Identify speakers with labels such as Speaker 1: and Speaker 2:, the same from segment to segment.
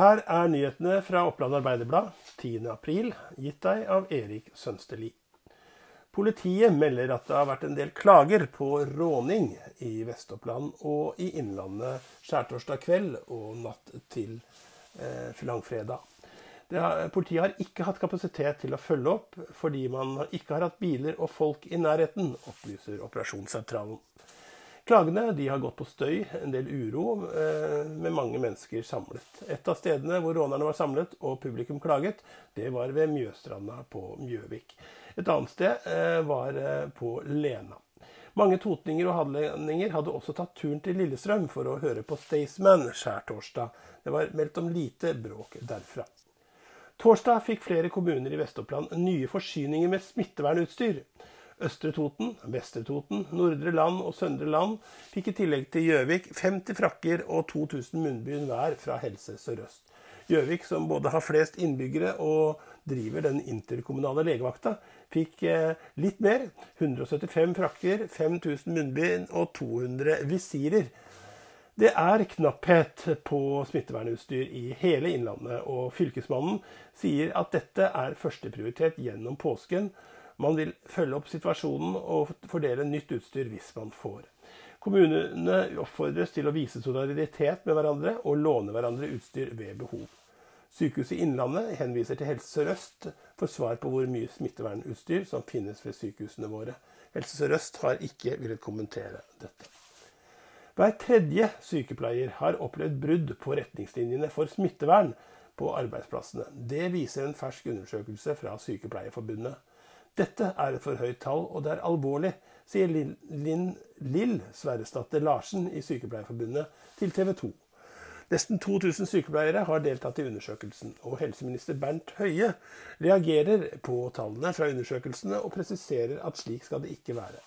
Speaker 1: Her er nyhetene fra Oppland Arbeiderblad 10.4, gitt deg av Erik Sønsteli. Politiet melder at det har vært en del klager på råning i Vest-Oppland og i Innlandet skjærtorsdag kveld og natt til eh, langfredag. Har, politiet har ikke hatt kapasitet til å følge opp fordi man ikke har hatt biler og folk i nærheten, opplyser operasjonssentralen. Klagene har gått på støy, en del uro, eh, med mange mennesker samlet. Et av stedene hvor rånerne var samlet og publikum klaget, det var ved Mjøstranda på Mjøvik. Et annet sted eh, var eh, på Lena. Mange totninger og hadelendinger hadde også tatt turen til Lillestrøm for å høre på Staysman skjærtorsdag. Det var meldt om lite bråk derfra. Torsdag fikk flere kommuner i Vest-Oppland nye forsyninger med smittevernutstyr. Østre Toten, Vestre Toten, Nordre Land og Søndre Land fikk i tillegg til Gjøvik 50 frakker og 2000 munnbind hver fra Helse Sør-Øst. Gjøvik, som både har flest innbyggere og driver den interkommunale legevakta, fikk eh, litt mer. 175 frakker, 5000 munnbind og 200 visirer. Det er knapphet på smittevernutstyr i hele Innlandet, og Fylkesmannen sier at dette er førsteprioritet gjennom påsken, man vil følge opp situasjonen og fordele nytt utstyr hvis man får. Kommunene oppfordres til å vise solidaritet med hverandre og låne hverandre utstyr ved behov. Sykehuset Innlandet henviser til Helse Sør-Øst for svar på hvor mye smittevernutstyr som finnes ved sykehusene våre. Helse Sør-Øst har ikke villet kommentere dette. Hver tredje sykepleier har opplevd brudd på retningslinjene for smittevern på arbeidsplassene. Det viser en fersk undersøkelse fra Sykepleierforbundet. Dette er et for høyt tall, og det er alvorlig, sier Linn Lill Sverresdatter Larsen i Sykepleierforbundet til TV 2. Nesten 2000 sykepleiere har deltatt i undersøkelsen, og helseminister Bernt Høie reagerer på tallene fra undersøkelsene og presiserer at slik skal det ikke være.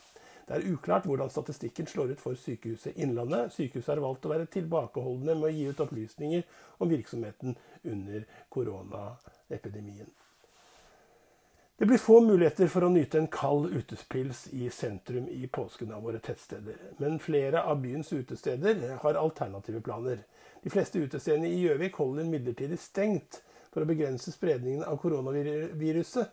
Speaker 1: Det er uklart hvordan statistikken slår ut for Sykehuset Innlandet. Sykehuset har valgt å være tilbakeholdne med å gi ut opplysninger om virksomheten under koronaepidemien. Det blir få muligheter for å nyte en kald utespils i sentrum i påsken av våre tettsteder. Men flere av byens utesteder har alternative planer. De fleste utestedene i Gjøvik holder midlertidig stengt for å begrense spredningen av koronaviruset.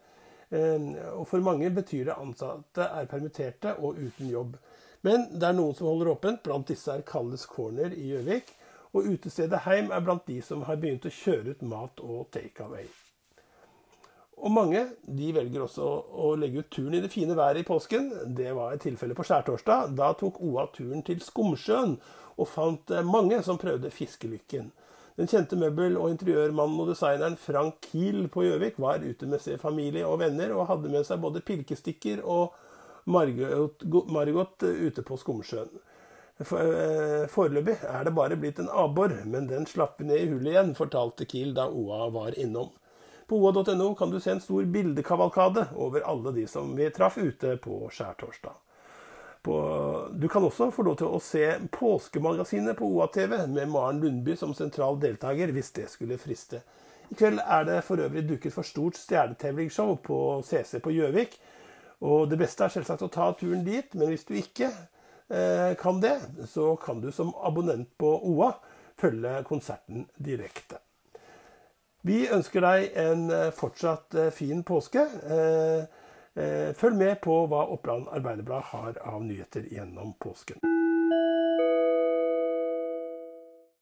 Speaker 1: Ehm, og for mange betyr det ansatte er permitterte og uten jobb. Men det er noen som holder åpent. Blant disse er Kalles Corner i Gjøvik. Og utestedet Heim er blant de som har begynt å kjøre ut mat og takeaway. Og mange de velger også å legge ut turen i det fine været i påsken. Det var et tilfelle på skjærtorsdag. Da tok OA turen til Skomsjøen og fant eh, mange som prøvde fiskelykken. Den kjente møbel- og interiørmannen og designeren Frank Kiel på Gjøvik var ute med sin familie og venner og hadde med seg både pilkestikker og Margot, Margot ute på Skomsjøen. Eh, foreløpig er det bare blitt en abbor, men den slapp ned i hullet igjen, fortalte Kiel da OA var innom. På oa.no kan du se en stor bildekavalkade over alle de som vi traff ute på skjærtorsdag. du kan også få lov til å se Påskemagasinet på OA-TV med Maren Lundby som sentral deltaker, hvis det skulle friste. I kveld er det for øvrig duket for stort stjernetevlingsshow på CC på Gjøvik. Og det beste er selvsagt å ta turen dit, men hvis du ikke eh, kan det, så kan du som abonnent på OA følge konserten direkte. Vi ønsker deg en eh, fortsatt eh, fin påske. Eh, følg med på hva Oppland Arbeiderblad har av nyheter gjennom påsken.